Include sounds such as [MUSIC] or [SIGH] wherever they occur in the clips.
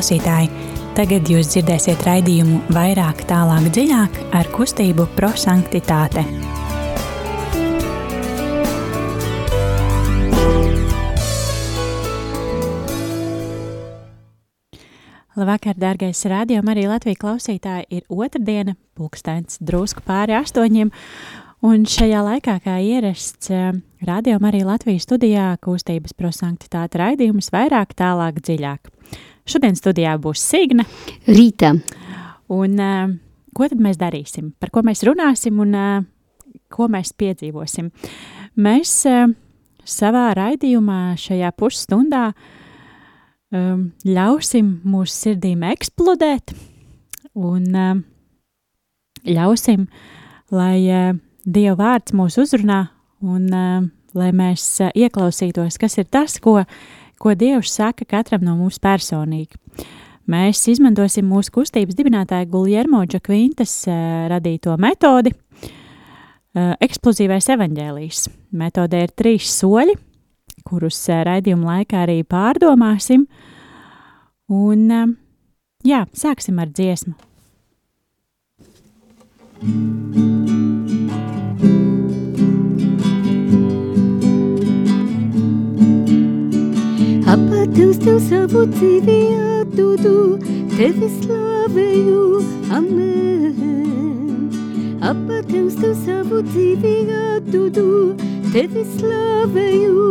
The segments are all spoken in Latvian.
klausītāji! Tagad jūs dzirdēsiet raidījumu vairāk, tālāk, dziļāk ar kustību prosanktitāte. Labvakar, dārgais rādījums, arī Latvijas klausītāji ir otrdiena, pulksteins drusku pāri astoņiem, Un šajā laikā, kā ierasts, eh, rādījumā arī Latvijas studijā kustības prosanktitāte raidījums vairāk, tālāk, dziļāk. Šodien studijā būs Signa. Rīta. Un uh, ko tad mēs darīsim? Par ko mēs runāsim un uh, ko mēs piedzīvosim? Mēs uh, savā raidījumā šajā pusstundā um, ļausim mūsu sirdīm eksplodēt un uh, ļausim, lai uh, Dieva vārds mūs uzrunā un uh, lai mēs uh, ieklausītos, kas ir tas, ko, ko Dievs saka katram no mums personīgi. Mēs izmantosim mūsu kustības dibinātāja Guljermo Džakvintas uh, radīto metodi uh, eksplozīvais evaņģēlijs. Metodē ir trīs soļi, kurus uh, raidījuma laikā arī pārdomāsim. Un, jā, sāksim ar dziesmu. Thank you. Tev tev savu dzīvi atdodu, tevi slavēju, amen. Abba tev tev savu dzīvi atdodu, tevi slavēju,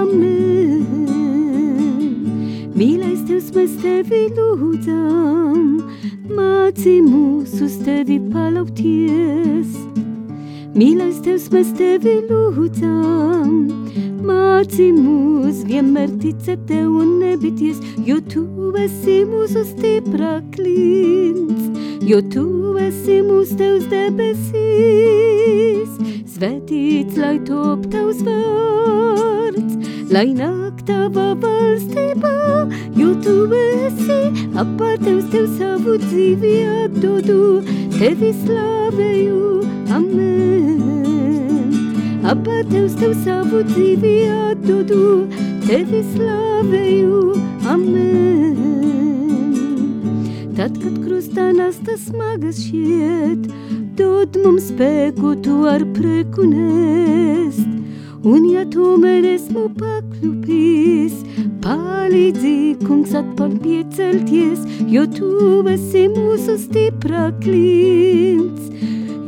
amen. Mīlais Tevs, mēs tevi lūdzam, māci mūs uz tevi palaukties. Mīlais Tevs, mēs tevi lūdzam, Māci mūs vienmēr ticēt tev un nebities, jo tu esi mūsu stiprā klints, jo tu esi mūsu tevs debesīs. Svētīts, lai top tavs vārds, lai nāk tava valstībā, jo tu esi apā tevs tev savu dzīvi atdodu, tevi slavēju, amen. Abba Tevs Tev savu dzīvi atdodu, Tevi slavēju, amen. Tad, kad krustā nasta smagas šiet, dod mums spēku tu ar prieku nest. Un ja tomēr esmu pakļupis, palīdzi, kungs, atpakaļ piecelties, jo tu esi mūsu stiprā klints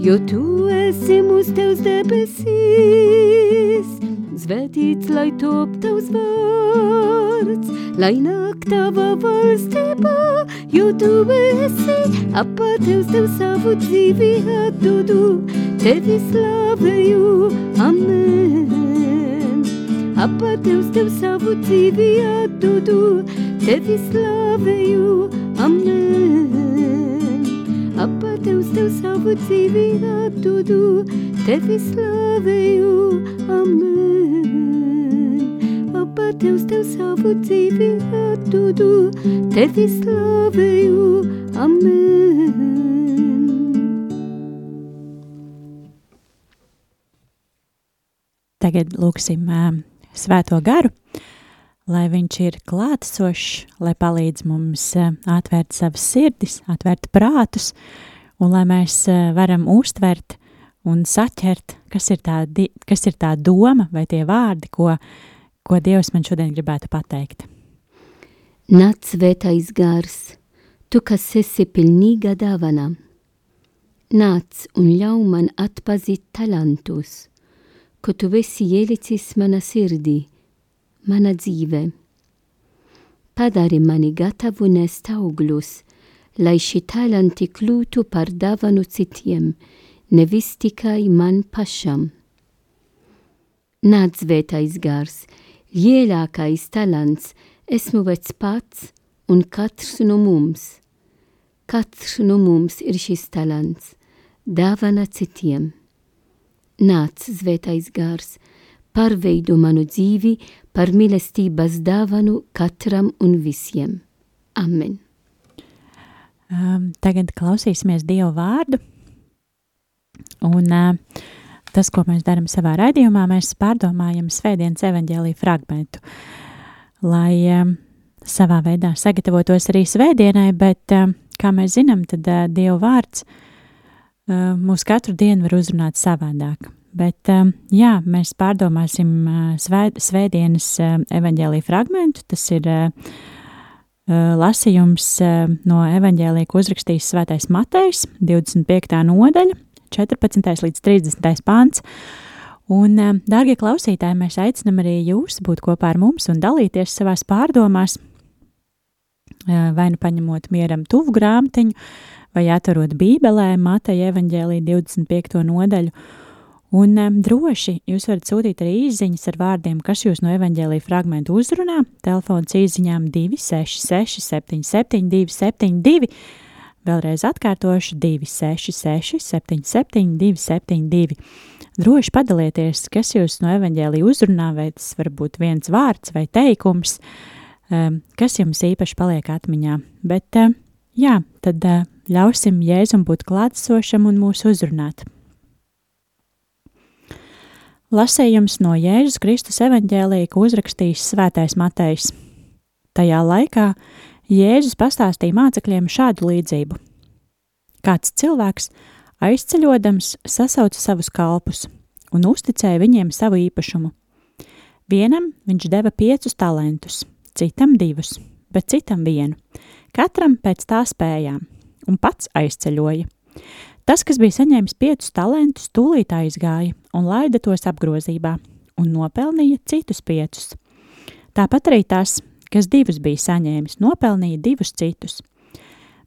jo tu esi mūsu tevs debesīs. Svētīts, lai top tavs vārds, lai nāk tava valstībā, jo tu esi apā tevs tev savu dzīvi atdodu, tevi slavēju, amen. Apā tevs tev savu dzīvi atdodu, tevi slavēju, amen. Tevs Tev savu dzīvi atdodu, Tevi slavēju, amen. Apā Tevs Tev savu dzīvi atdodu, Tevi slavēju, amen. Tagad lūksim uh, svēto garu lai viņš ir klātesošs, lai palīdz mums atvērt savas sirdis, atvērt prātus, un lai mēs eh, varam uztvert un saķert, kas ir tā, kas ir tā doma vai tie vārdi, ko, ko Dievs man šodien gribētu pateikt. Nāc svētais gars, tu, kas esi pilnīga dāvana, nāc un ļauj man atpazīt talantus, ko tu esi ielicis mana sirdī, mana dzīve. Padari mani gatavu nest augļus, lai šī talanti kļūtu par dāvanu citiem, nevis tikai man pašam. Nāc svētais gars, lielākais talants esmu vec pats un katrs no mums. Katrs no mums ir šis talants, dāvana citiem. Nāc svētais gars, pārveido manu dzīvi par mīlestības dāvanu katram un visiem. Amen. Um, tagad klausīsimies Dieva vārdu. Un uh, tas, ko mēs darām savā raidījumā, mēs pārdomājam Svētdienas evaņģēlīju fragmentu, lai um, savā veidā sagatavotos arī svētdienai, bet, uh, kā mēs zinām, tad uh, Dieva vārds uh, mūs katru dienu var uzrunāt savādāk. Bet, uh, jā, mēs pārdomāsim uh, svē, svētdienas uh, evaņģēlī fragmentu. Tas ir uh, lasījums uh, no evaņģēlī, ko uzrakstījis svētais Matejs, 25. nodaļa, 14. līdz 30. pāns. Un, eh, dārgie klausītāji, mēs aicinām arī jūs būt kopā ar mums un dalīties savās pārdomās, eh, vai nu paņemot mieram tuvu grāmatiņu, vai atverot Bībelē, Mateja evaņģēlī 25. nodaļu. Un um, droši jūs varat sūtīt arī īsiņas ar vārdiem, kas jūs no evaņģēlīja fragmentu uzrunā. Telefons īsiņām 266, 77, 272 Vēlreiz atkārtošu 266, 77, 272. Droši padalieties, kas jūs no evaņģēlīja uzrunā, vai tas var būt viens vārds vai teikums, um, kas jums īpaši paliek atmiņā. Bet, uh, jā, tad uh, ļausim Jēzum būt klātesošam un mūs uzrunāt. Lasējums no Jēzus Kristus evaņģēlīja, ko uzrakstījis Svētais Matejs. Tajā laikā Jēzus pastāstīja mācekļiem šādu līdzību. Kāds cilvēks, aizceļodams, sasauca savus kalpus un uzticēja viņiem savu īpašumu. Vienam viņš deva piecus talantus, citam divus, bet citam vienu, katram pēc tā spējām, un pats aizceļoja. Tas, kas bija saņēmis piecus talantus, tūlīt aizgāja un laida tos apgrozībā un nopelnīja citus piecus. Tāpat arī tas, kas divus bija saņēmis, nopelnīja divus citus.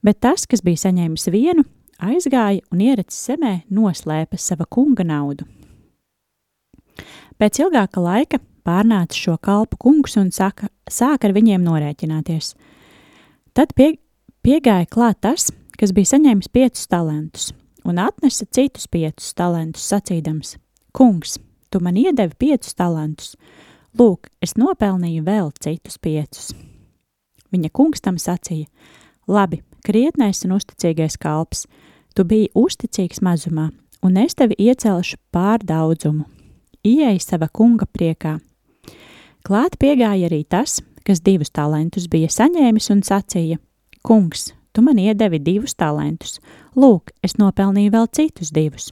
Bet tas, kas bija saņēmis vienu, aizgāja un ieracis zemē noslēpa sava kunga naudu. Pēc ilgāka laika pārnāca šo kalpu kungs un saka, sāk ar viņiem norēķināties. Tad pie, piegāja klāt tas, kas bija saņēmis piecus talantus, un atnesa citus piecus talantus, sacīdams: Kungs, tu man iedevi piecus talantus, Lūk, es nopelnīju vēl citus piecus. Viņa kungs tam sacīja: Labi, krietnais un uzticīgais kalps, tu biji uzticīgs mazumā, un es tevi iecelšu pār daudzumu. Ieej sava kunga priekā. Klāt piegāja arī tas, kas divus talantus bija saņēmis un sacīja: Kungs, tu man iedevi divus talantus, lūk, es nopelnīju vēl citus divus.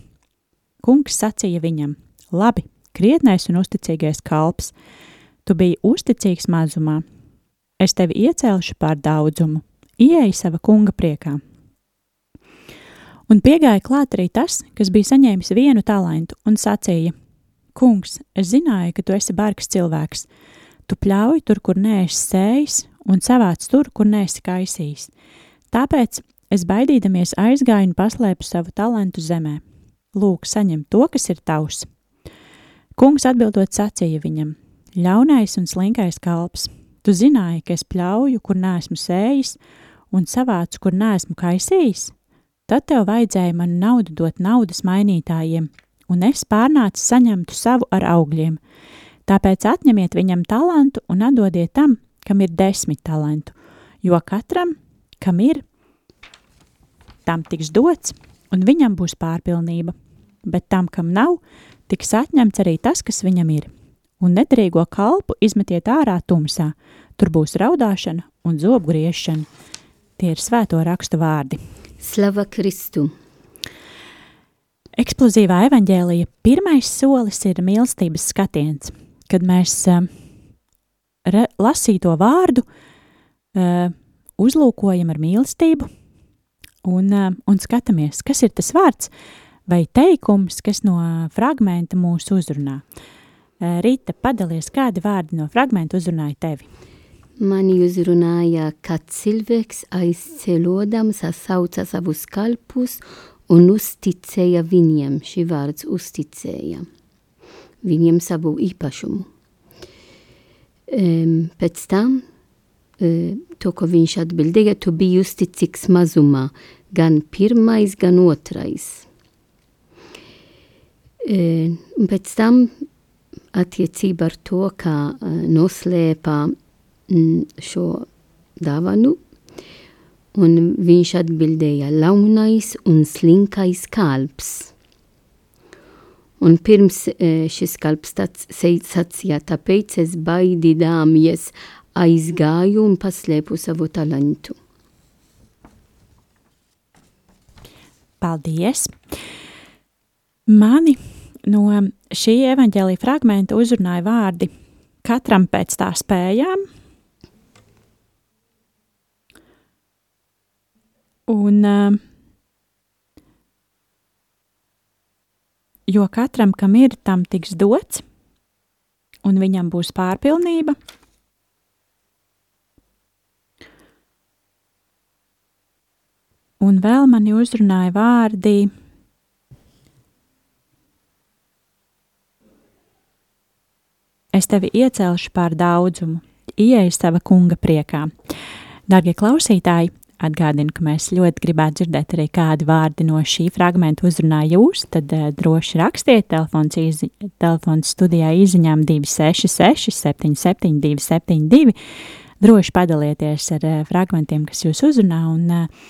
Kungs sacīja viņam: Labi, krietnais un uzticīgais kalps. Tu biji uzticīgs mazumā. Es tevi iecelšu pār daudzumu, ieeja sava kunga priekā. Un piegāja klāt arī tas, kas bija saņēmis vienu talantu, un sacīja: Kungs, es zināju, ka tu esi bargs cilvēks. Tu pļauj tur, kur neesi sējis, un savāc tur, kur neesi kaisījis. Tāpēc es baidīdamies aizgāju un paslēpu savu talantu zemē. Lūk, saņem to, kas ir tavs. Kungs atbildot sacīja viņam: Ļaunais un slinkais kalps, tu zināji, ka es pļauju, kur neesmu sējis, un savācu, kur neesmu kaisījis? Tad tev vajadzēja man naudu dot naudas mainītājiem, un es pārnācu saņemtu savu ar augļiem. Tāpēc atņemiet viņam talantu un atdodiet tam, kam ir desmit talantu, jo katram, kam ir, tam tiks dots, un viņam būs pārpilnība, bet tam, kam nav, tiks atņemts arī tas, kas viņam ir, un nederīgo kalpu izmetiet ārā tumsā, tur būs raudāšana un zobu griešana. Tie ir svēto rakstu vārdi. Slava Kristu! Eksplozīvā evaņģēlija pirmais solis ir mīlestības skatiens, kad mēs uh, re, lasīto vārdu uh, uzlūkojam ar mīlestību un, uh, un skatāmies, kas ir tas vārds, vai teikums, kas no fragmenta mūs uzrunā. Rīta, padalies, kādi vārdi no fragmenta uzrunāja tevi? Mani uzrunāja, ka cilvēks aizceļodams sasauca savus kalpus un uzticēja viņiem, šī vārds uzticēja, viņiem savu īpašumu. Um, pēc tam, to, ko viņš atbildēja, tu biji uzticīgs mazumā, gan pirmais, gan otrais. Un pēc tam attiecībā ar to, kā noslēpā šo dāvanu, un viņš atbildēja launais un slinkais kalps. Un pirms šis kalps sacīja, tāpēc es baidīdāmies aizgāju un paslēpu savu talantu. Paldies! Mani no šī evaņģēlīja fragmenta uzrunāja vārdi katram pēc tā spējām. Un, jo katram, kam ir, tam tiks dots, un viņam būs pārpilnība. Un vēl mani uzrunāja vārdi. Es tevi iecelšu pār daudzumu, ieeja sava kunga priekā. Darbie klausītāji, atgādinu, ka mēs ļoti gribētu dzirdēt arī kādi vārdi no šī fragmenta uzrunā jūs, tad uh, droši rakstiet telefons, izi, telefons studijā izziņām 266 77 272. Droši padalieties ar uh, fragmentiem, kas jūs uzrunā un uh,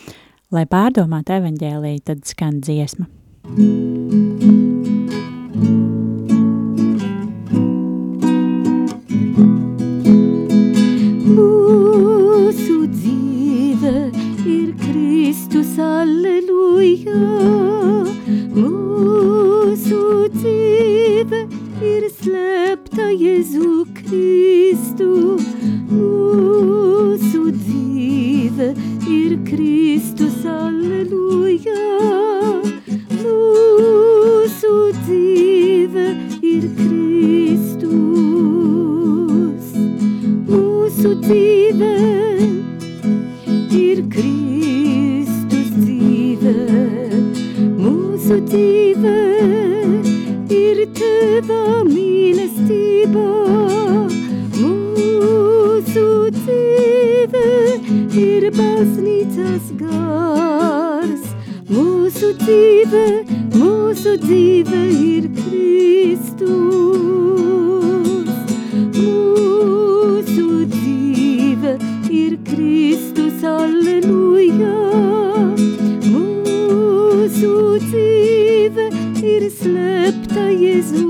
Lai pārdomātu evaņģēlīju, tad skan dziesma. Mūsu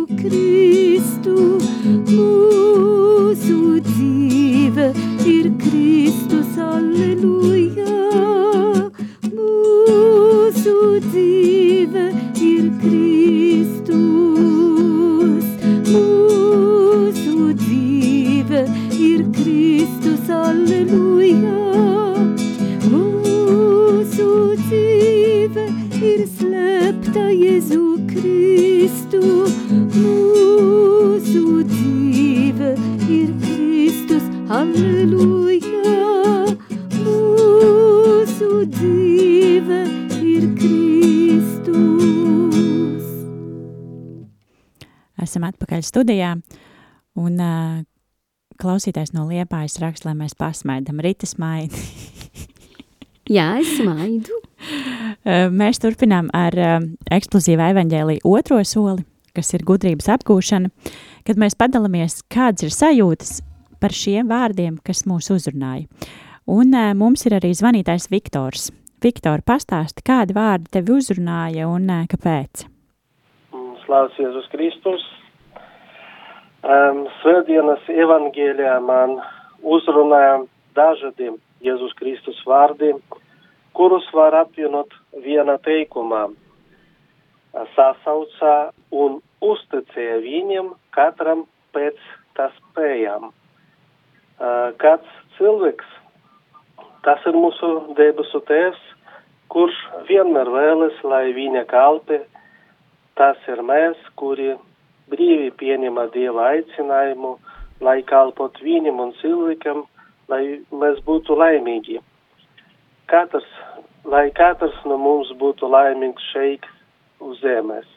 Jēzu klausītājs no Liepājas raksta, lai mēs pasmaidam Rita smaidi. [LAUGHS] Jā, es smaidu. [LAUGHS] Mēs turpinām ar eksplozīvu evaņģēlīju otro soli, kas ir gudrības apgūšana, kad mēs padalāmies, kādas ir sajūtas par šiem vārdiem, kas mūs uzrunāja. Un mums ir arī zvanītājs Viktors. Viktor, pastāsti, kādi vārdi tevi uzrunāja un kāpēc? Slavs Jēzus Kristus. Um, Svētdienas evangēlijā man uzrunāja dažādi Jēzus Kristus vārdi, kurus var apvienot viena teikumā. Sasaucā un uzticēja viņam katram pēc tā spējām. Uh, kāds cilvēks, tas ir mūsu debesu tēvs, kurš vienmēr vēlas, lai viņa kalpi tas ir mēs, kuri brīvi pieņemam Dieva aicinājumu, lai kalpot viņam un cilvēkam, lai mēs būtu laimīgi. Katrs, lai katrs no mums būtu laimīgs šeit uz zemes.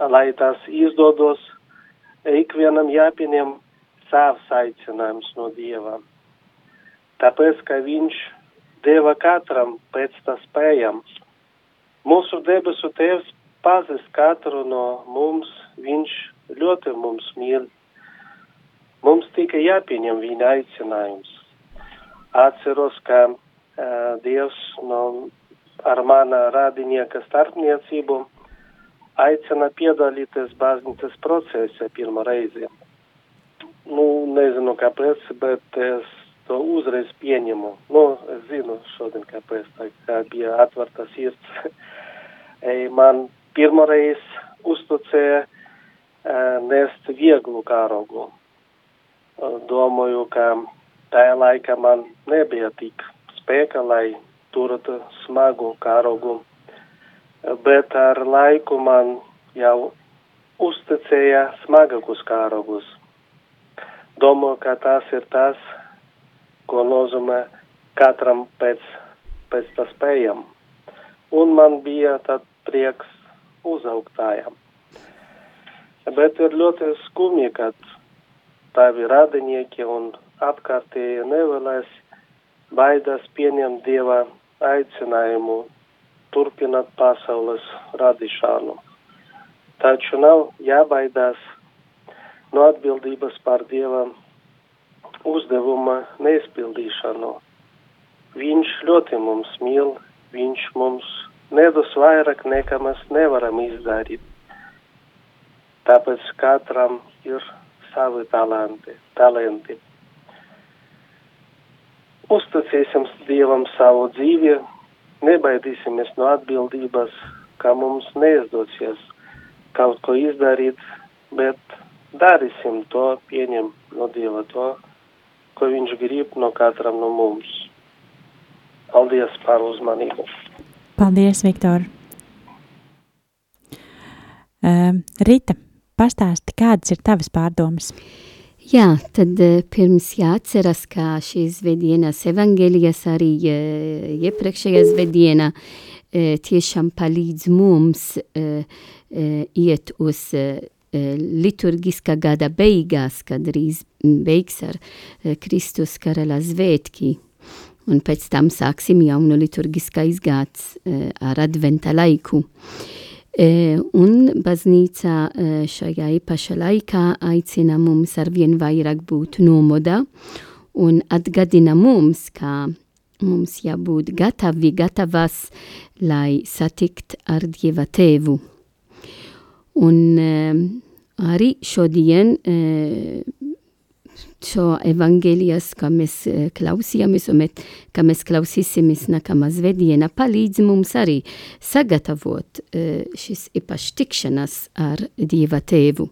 Lai tas izdodos, ikvienam jāpieņem savs aicinājums no Dieva. Tāpēc, ka viņš deva katram pēc tā spējām. Mūsu debesu tēvs pazīst katru no mums, viņš ļoti mums mīl. Mums tikai jāpieņem viņa aicinājums. Atceros, ka uh, Dievs no, ar mana radinieka starpniecību aicina piedalīties baznīcas procesā pirmo reizi. nu, nezinu kāpēc, bet es to uzreiz pieņemu. Nu, es zinu šodien, kāpēc tā kā bija atverta sirds. [LAUGHS] Man pirmoreiz uzticēja nest vieglu kārogu. Domāju, ka tajā laikā man nebija tik spēka, lai turētu smagu kārogu. Bet ar laiku man jau uzticēja smagākus kārogus. Domāju, ka tas ir tas, ko nozīmē katram pēc, pēc tā spējam. Un man bija tad prieks uzaugtājam. Bet ir ļoti skumji, kad tavi radinieki un apkārtēji nevēlas baidās pieņemt Dieva aicinājumu turpināt pasaules radīšanu. Taču nav jābaidās no atbildības par Dieva uzdevuma neizpildīšanu. Viņš ļoti mums mīl, viņš mums nedos vairāk nekā mēs nevaram izdarīt. Tāpēc katram ir savi talanti. talenti. Uzticēsim Dievam savu dzīvi, nebaidīsimies no atbildības, ka mums neizdosies kaut ko izdarīt, bet darīsim to, pieņem no Dieva to, ko Viņš grib no katram no mums. Paldies par uzmanību! Paldies, Viktor! Uh, Rita, pastāsti, kādas ir tavas pārdomas? Jā, tad pirms jāatceras, ka šīs vedienas evangelijas arī iepriekšējā vedienā tiešām palīdz mums iet uz liturgiskā gada beigās, kad drīz beigs ar Kristus karala svētki. Un pēc tam sāksim jaunu liturgiskais gads ar adventa laiku. Un baznīca šajā īpaša laikā aicina mums arvien vairāk būt nomodā un atgadina mums, ka mums jābūt gatavi, gatavas, lai satikt ar Dieva tēvu. Un arī šodien šo evangelijas, kā mēs klausījāmies, un kā mēs klausīsimies nākamā svētdiena, palīdz mums arī sagatavot šis īpašs tikšanās ar Dieva tēvu.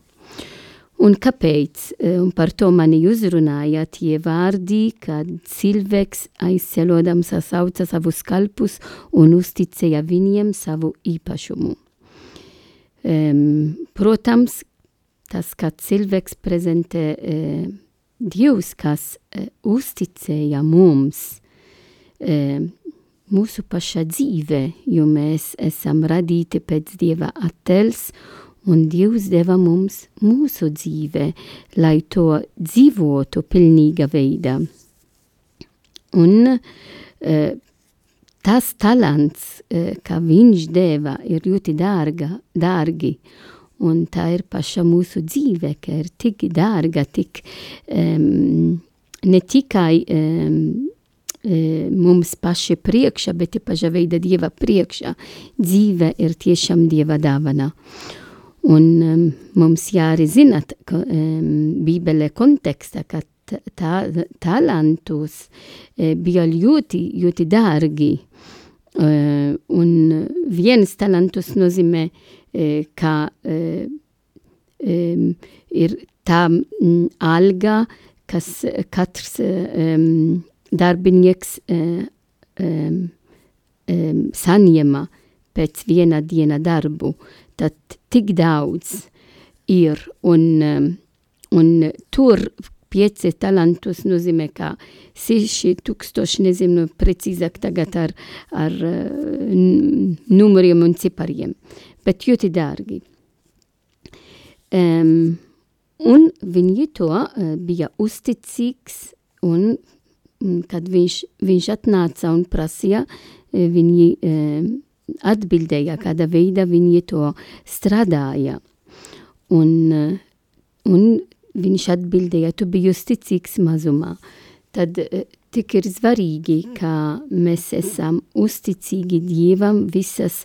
Un kāpēc? Un par to mani uzrunāja tie vārdi, kad cilvēks aizcelodams sasauca savus kalpus un uzticēja viņiem savu īpašumu. Um, protams, tas, kā cilvēks prezentē uh, Dievs, kas uh, uzticēja mums uh, mūsu paša dzīve, jo mēs esam radīti pēc Dieva attēls, un Dievs deva mums mūsu dzīve, lai to dzīvotu pilnīga veidā. Un uh, tas talants, uh, ka viņš deva, ir ļoti dārga, dārgi, Un tā ir paša mūsu dzīve, ka ir tik dārga, tik um, ne tikai um, mums paši priekšā, bet ir paša veida Dieva priekšā. Dzīve ir tiešām Dieva dāvana. Un um, mums jāri zināt, ka um, Bībele konteksta, ka tā, talantus uh, bija ļoti, ļoti dārgi. Uh, un viens talantus nozīmē uh, kā um, ir tā um, alga, kas katrs darbinieks saņema pēc viena diena darbu, tad tik daudz ir, un, un tur pieci talantus nozīmē, ka seši tūkstoši, nezinu precīzāk tagad ar, ar numuriem un cipariem bet ļoti dārgi. Um, un viņi to uh, bija uzticīgs, un kad viņš, viņš atnāca un prasīja, viņi uh, atbildēja, kāda veida viņi to strādāja. Un, uh, un viņš atbildēja, tu biji uzticīgs mazumā. Tad tik ir svarīgi, ka mēs esam uzticīgi Dievam visas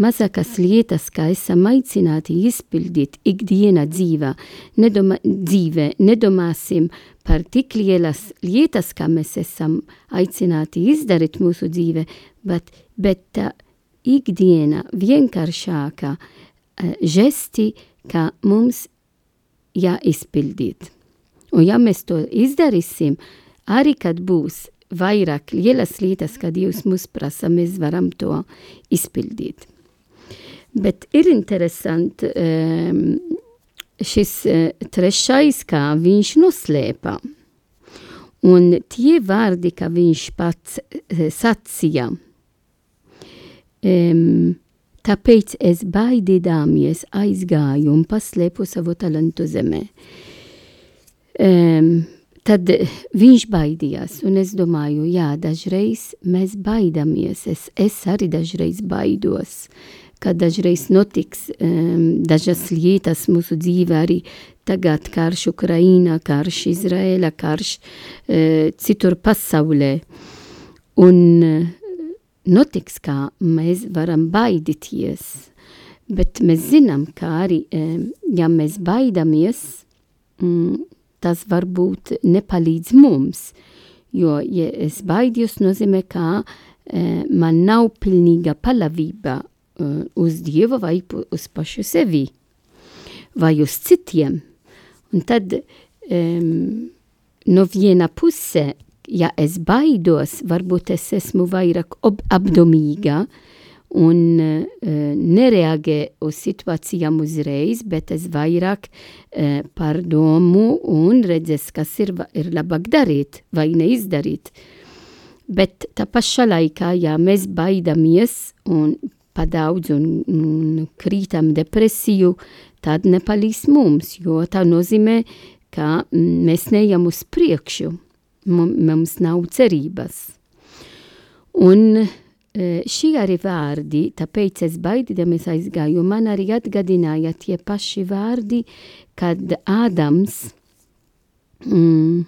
mazākas lietas, kā esam aicināti izpildīt ikdiena dzīvā. Nedoma, dzīvē. Nedomāsim par tik lielas lietas, kā mēs esam aicināti izdarīt mūsu dzīvē, bet, bet tā ikdiena vienkāršāka žesti, kā mums jāizpildīt. Un ja mēs to izdarīsim, arī kad būs vairāk lielas lietas, kad Dievs mūs prasa, mēs varam to izpildīt. Bet ir interesanti um, šis uh, trešais, kā viņš noslēpa. Un tie vārdi, ka viņš pats uh, sacīja, um, tāpēc es baidīdāmies aizgāju un paslēpu savu talantu zemē. Um, Tad viņš baidījās, un es domāju, jā, dažreiz mēs baidamies, es, es arī dažreiz baidos, ka dažreiz notiks um, dažas lietas mūsu dzīvē arī tagad karš Ukraina, karš Izraēla, karš uh, citur pasaulē. Un uh, notiks, kā mēs varam baidīties, bet mēs zinām, ka arī, um, ja mēs baidamies, um, tas varbūt nepalīdz mums, jo, ja es baidos, nozīmē, ka e, man nav pilnīga palavība e, uz Dievu vai uz pašu sevi, vai uz citiem. Un tad um, no viena puse, ja es baidos, varbūt es esmu vairāk apdomīga, un uh, nereaģē uz situācijām uzreiz, bet es vairāk uh, par domu un redzes, kas ir, ir labāk darīt vai neizdarīt. Bet tā pašā laikā, ja mēs baidamies un padaudz un, un krītam depresiju, tad nepalīdz mums, jo tā nozīmē, ka mēs neejam uz priekšu, mums nav cerības. Un šī arī vārdi, tāpēc es baidīdamies aizgāju, man arī atgadināja tie paši vārdi, kad Ādams mm,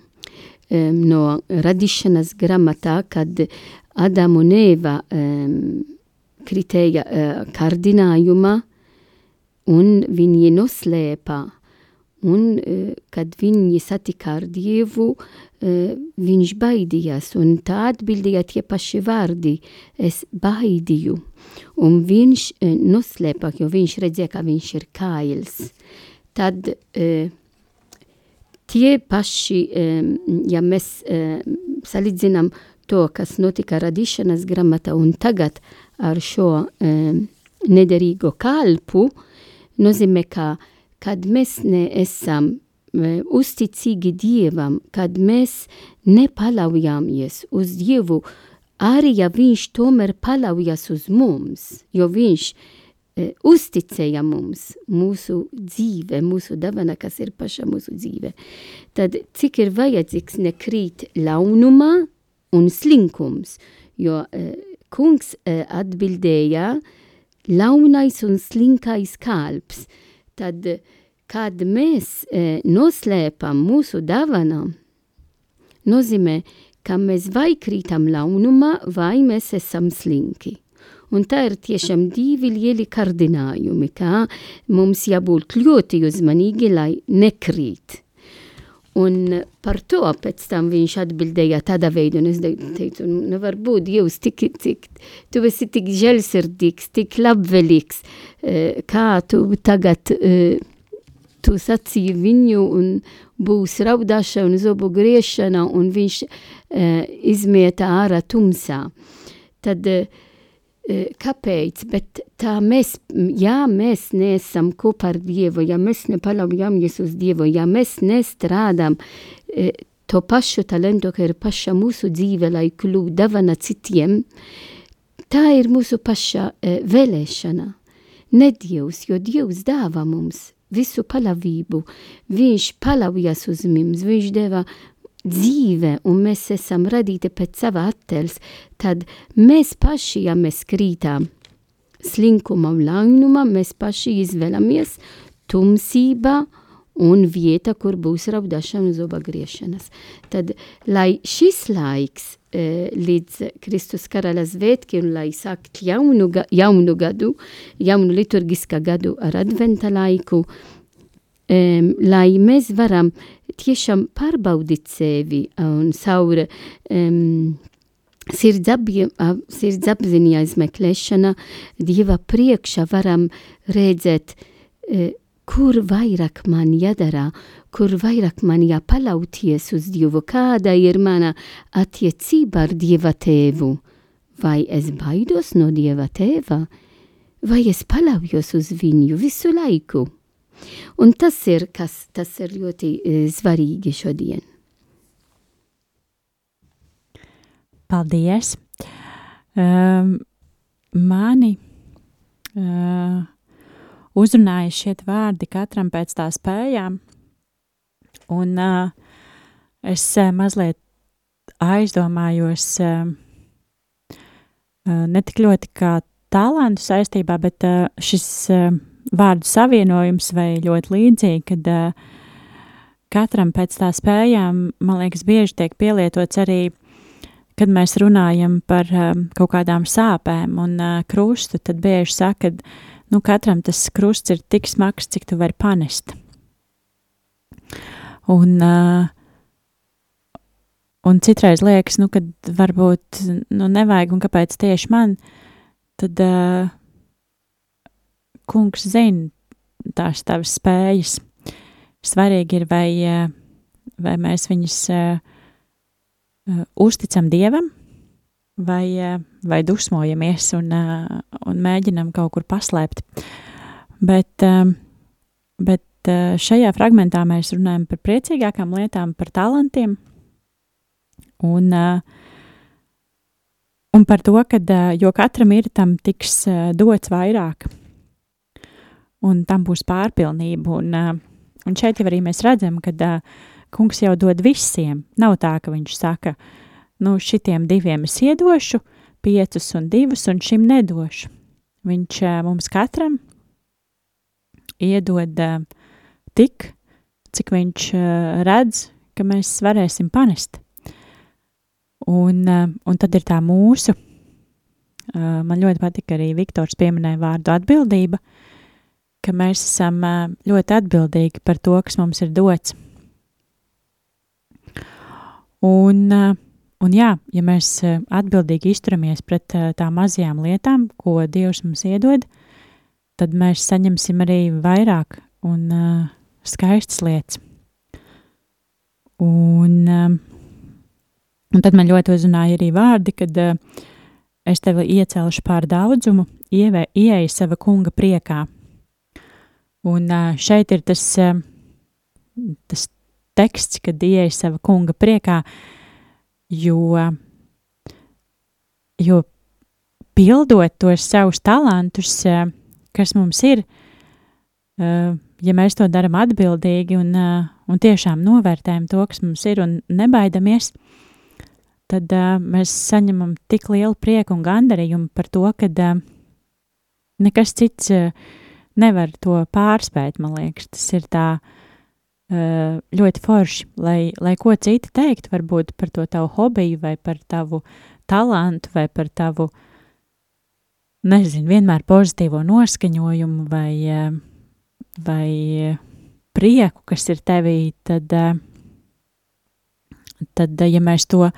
no radīšanas gramatā, kad Adamu un Eva um, kritēja uh, kārdinājuma un viņi noslēpa Un, uh, kad viņi satika ar Dievu, uh, viņš baidījās, un tā atbildīja tie paši vārdi – es baidīju. Un viņš uh, noslēpa, jo viņš redzēja, ka viņš ir kails. Tad uh, tie paši, um, ja mēs uh, salīdzinām to, kas notika radīšanas gramatā un tagad ar šo nederīgo kalpu, nozīmē, ka kad mēs neesam e, uzticīgi Dievam, kad mēs nepalaujāmies uz Dievu, arī ja viņš tomēr palaujas uz mums, jo viņš e, uzticēja mums mūsu dzīve, mūsu davana, kas ir paša mūsu dzīve, tad cik ir vajadzīgs nekrīt launumā un slinkums, jo e, kungs e, atbildēja launais un slinkais kalps, tad, kad mēs e, noslēpam mūsu dāvanām, nozīmē, ka mēs vai krītam launumā, vai mēs esam slinki. Un tā ir tiešām divi lieli kārdinājumi, kā mums jābūt ļoti uzmanīgi, lai nekrīt. Un par to pēc tam viņš atbildēja tādā veidā, un es teicu, nevar nu, būt, Dievs, tik, tik, tu esi tik žēlsirdīgs, tik labvēlīgs, eh, kā tu tagad, eh, tu sacīji viņu, un būs raudāšana un zobu griešana, un viņš eh, izmieta ārā tumsā. Tad uh, kāpēc, bet tā mēs, ja mēs neesam kopā ar Dievu, ja mēs nepalaujamies uz Dievu, ja mēs nestrādām to pašu talentu, ka ir paša mūsu dzīve, lai kļūtu davana citiem, tā ir mūsu paša vēlēšana. Ne Dievs, jo Dievs dāva mums visu palavību, viņš palaujas uz mums, viņš deva dzīve, un mēs esam radīti pēc sava attēls, tad mēs paši, ja mēs krītām slinkuma un lainuma, mēs paši izvēlamies tumsībā un vieta, kur būs raudāšana un zoba griešanas. Tad, lai šis laiks e, līdz Kristus karaļa svētki un lai sākt jaunu, jaunu gadu, jaunu liturgiskā gadu ar adventa laiku, um, lai mēs varam tiešām pārbaudīt sevi un savu um, sirdsapziņā izmeklēšana Dieva priekšā varam redzēt, e, kur vairāk man jādara, kur vairāk man jāpalauties uz Dievu, kāda ir mana attiecība ar Dieva tēvu. Vai es baidos no Dieva tēva, vai es palaujos uz viņu visu laiku? Un tas ir, kas, tas ir ļoti e, svarīgi šodien. Paldies! Um, mani uh, uzrunāja šie vārdi katram pēc tā spējām, un uh, es uh, mazliet aizdomājos uh, uh, ne tik ļoti kā talantu saistībā, bet uh, šis uh, vārdu savienojums vai ļoti līdzīgi, kad uh, katram pēc tā spējām, man liekas, bieži tiek pielietots arī kad mēs runājam par um, kaut kādām sāpēm un uh, krustu, tad bieži saka, ka nu, katram tas krusts ir tik smags, cik tu vari panest. Un, uh, un citreiz liekas, nu, ka varbūt nu, nevajag, un kāpēc tieši man, tad uh, kungs zina tās tavas spējas. Svarīgi ir, vai, uh, vai mēs viņus uh, uh, uzticam Dievam, vai, vai dusmojamies un, un mēģinam kaut kur paslēpt. Bet, bet šajā fragmentā mēs runājam par priecīgākām lietām, par talantiem un, un par to, ka jo katram ir tam tiks dots vairāk, un tam būs pārpilnība. Un, uh, un šeit jau arī mēs redzam, ka uh, kungs jau dod visiem. Nav tā, ka viņš saka, nu, šitiem diviem es iedošu, piecus un divus, un šim nedošu. Viņš mums katram iedod tik, cik viņš redz, ka mēs varēsim panest. Un, un tad ir tā mūsu, man ļoti patika arī Viktors pieminēja vārdu atbildība, ka mēs esam ļoti atbildīgi par to, kas mums ir dots Un, un jā, ja mēs atbildīgi izturamies pret tām mazajām lietām, ko Dievs mums iedod, tad mēs saņemsim arī vairāk un uh, skaistas lietas. Un, uh, un tad man ļoti uzrunāja arī vārdi, kad uh, es tevi iecelšu pār daudzumu, ievē, ieeja sava kunga priekā. Un uh, šeit ir tas, uh, tas teksts, kad ieeja sava kunga priekā, jo, jo pildot tos savus talantus, kas mums ir, ja mēs to darām atbildīgi un, un tiešām novērtējam to, kas mums ir un nebaidamies, tad mēs saņemam tik lielu prieku un gandarījumu par to, ka nekas cits nevar to pārspēt, man liekas. Tas ir tā, uh, ļoti forši, lai, lai ko citi teikt, varbūt par to tavu hobiju, vai par tavu talantu, vai par tavu, nezinu, vienmēr pozitīvo noskaņojumu, vai, vai prieku, kas ir tevī, tad, tad, ja mēs to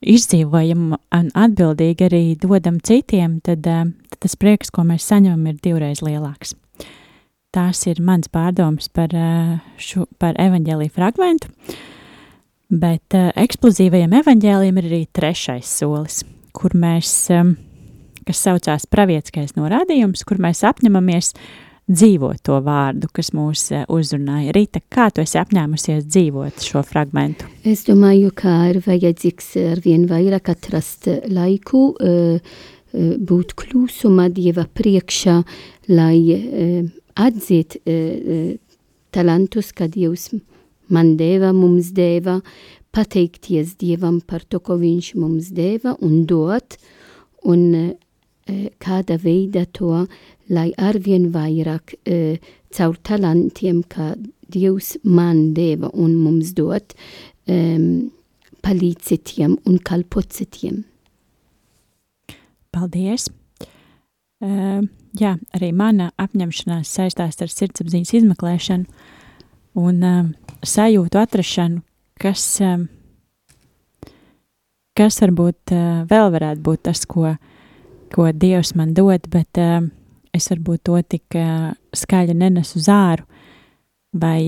izdzīvojam un atbildīgi arī dodam citiem, tad, tad tas prieks, ko mēs saņemam, ir divreiz lielāks. Tās ir mans pārdoms par, eh, šo, par evaņģēlīju fragmentu, bet uh, eksplozīvajam evaņģēlijam ir arī trešais solis, kur mēs, kas saucās pravietiskais norādījums, kur mēs apņemamies dzīvot to vārdu, kas mūs uh, uzrunāja. Rīta, kā tu esi apņēmusies dzīvot šo fragmentu? Es domāju, ka ir vajadzīgs ar vien vairāk atrast laiku, uh, būt klusumā Dieva priekšā, lai atzīt talantus, kad Dievs man deva, mums deva, pateikties Dievam par to, ko Viņš mums deva un dot, un kāda veida to, lai arvien vairāk e, caur talantiem, kā Dievs man deva un mums dot, um, palīdz citiem un kalpot citiem. Paldies! Uh, jā, arī mana apņemšanās saistās ar sirdsapziņas izmeklēšanu un uh, sajūtu atrašanu, kas, uh, kas varbūt uh, vēl varētu būt tas, ko, ko Dievs man dod, bet uh, es varbūt to tik skaļi nenesu zāru, vai,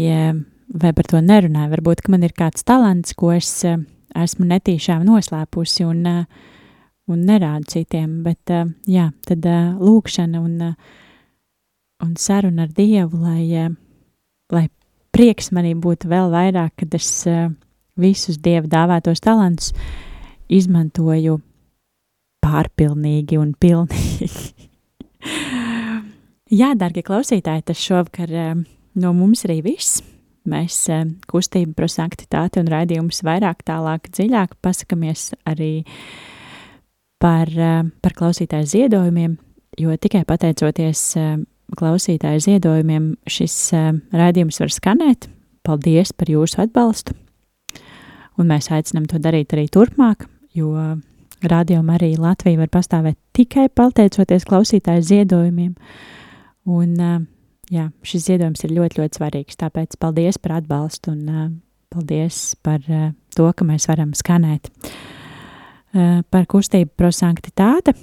vai par to nerunāju. Varbūt, ka man ir kāds talants, ko es esmu netīšām noslēpusi un, un nerādu citiem, bet jā, tad lūkšana un, un saruna ar Dievu, lai, lai prieks manī būtu vēl vairāk, kad es visus Dieva dāvātos talantus izmantoju pārpilnīgi un pilnīgi. [LAUGHS] Jā, darbie klausītāji, tas šovakar uh, no mums arī viss. Mēs uh, kustību prosaktitāti un raidījumus vairāk, tālāk, dziļāk pasakamies arī par, uh, par klausītāju ziedojumiem, jo tikai pateicoties klausītāju ziedojumiem šis raidījums var skanēt. Paldies par jūsu atbalstu! Un mēs aicinām to darīt arī turpmāk, jo Radio Marija Latvija var pastāvēt tikai pateicoties klausītāju ziedojumiem. Uh, Un, jā, šis ziedojums ir ļoti, ļoti svarīgs. Tāpēc paldies par atbalstu un paldies par to, ka mēs varam skanēt. Par kustību prosanktitāte.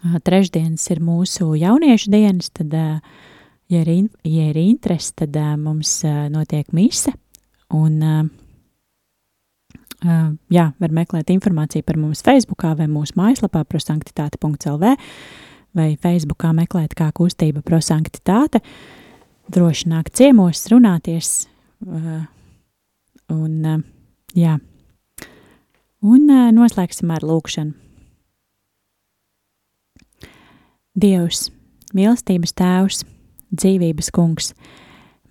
Trešdienas ir mūsu jauniešu dienas, tad, ja ir, ja ir interesi, tad mums notiek mise. Un, jā, var meklēt informāciju par mums Facebook vai mūsu mājaslapā prosanktitāte.lv vai Facebookā meklēt kā kustība prosanktitāte, droši nāk ciemos, runāties, uh, un, uh, jā, un uh, noslēgsim ar lūkšanu. Dievs, mīlestības tēvs, dzīvības kungs,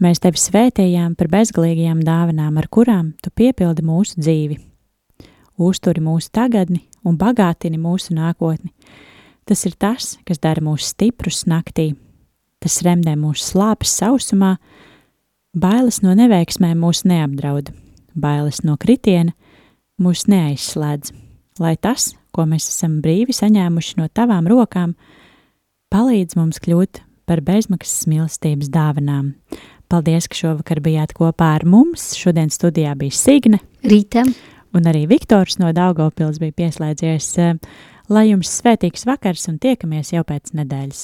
mēs tevi svētījām par bezgalīgajām dāvanām, ar kurām tu piepildi mūsu dzīvi, uzturi mūsu tagadni un bagātini mūsu nākotni Tas ir tas, kas dara mūs stiprus naktī. Tas remdē mūsu slāpes sausumā, bailes no neveiksmēm mūs neapdraud, bailes no kritiena mūs neaizslēdz, lai tas, ko mēs esam brīvi saņēmuši no tavām rokām, palīdz mums kļūt par bezmaksas mīlestības dāvanām. Paldies, ka šovakar bijāt kopā ar mums. Šodien studijā bija Signe, Rīta un arī Viktors no Daugopils bija pieslēdzies. Lai jums svētīgs vakars un tiekamies jau pēc nedēļas!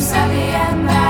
sabiendo.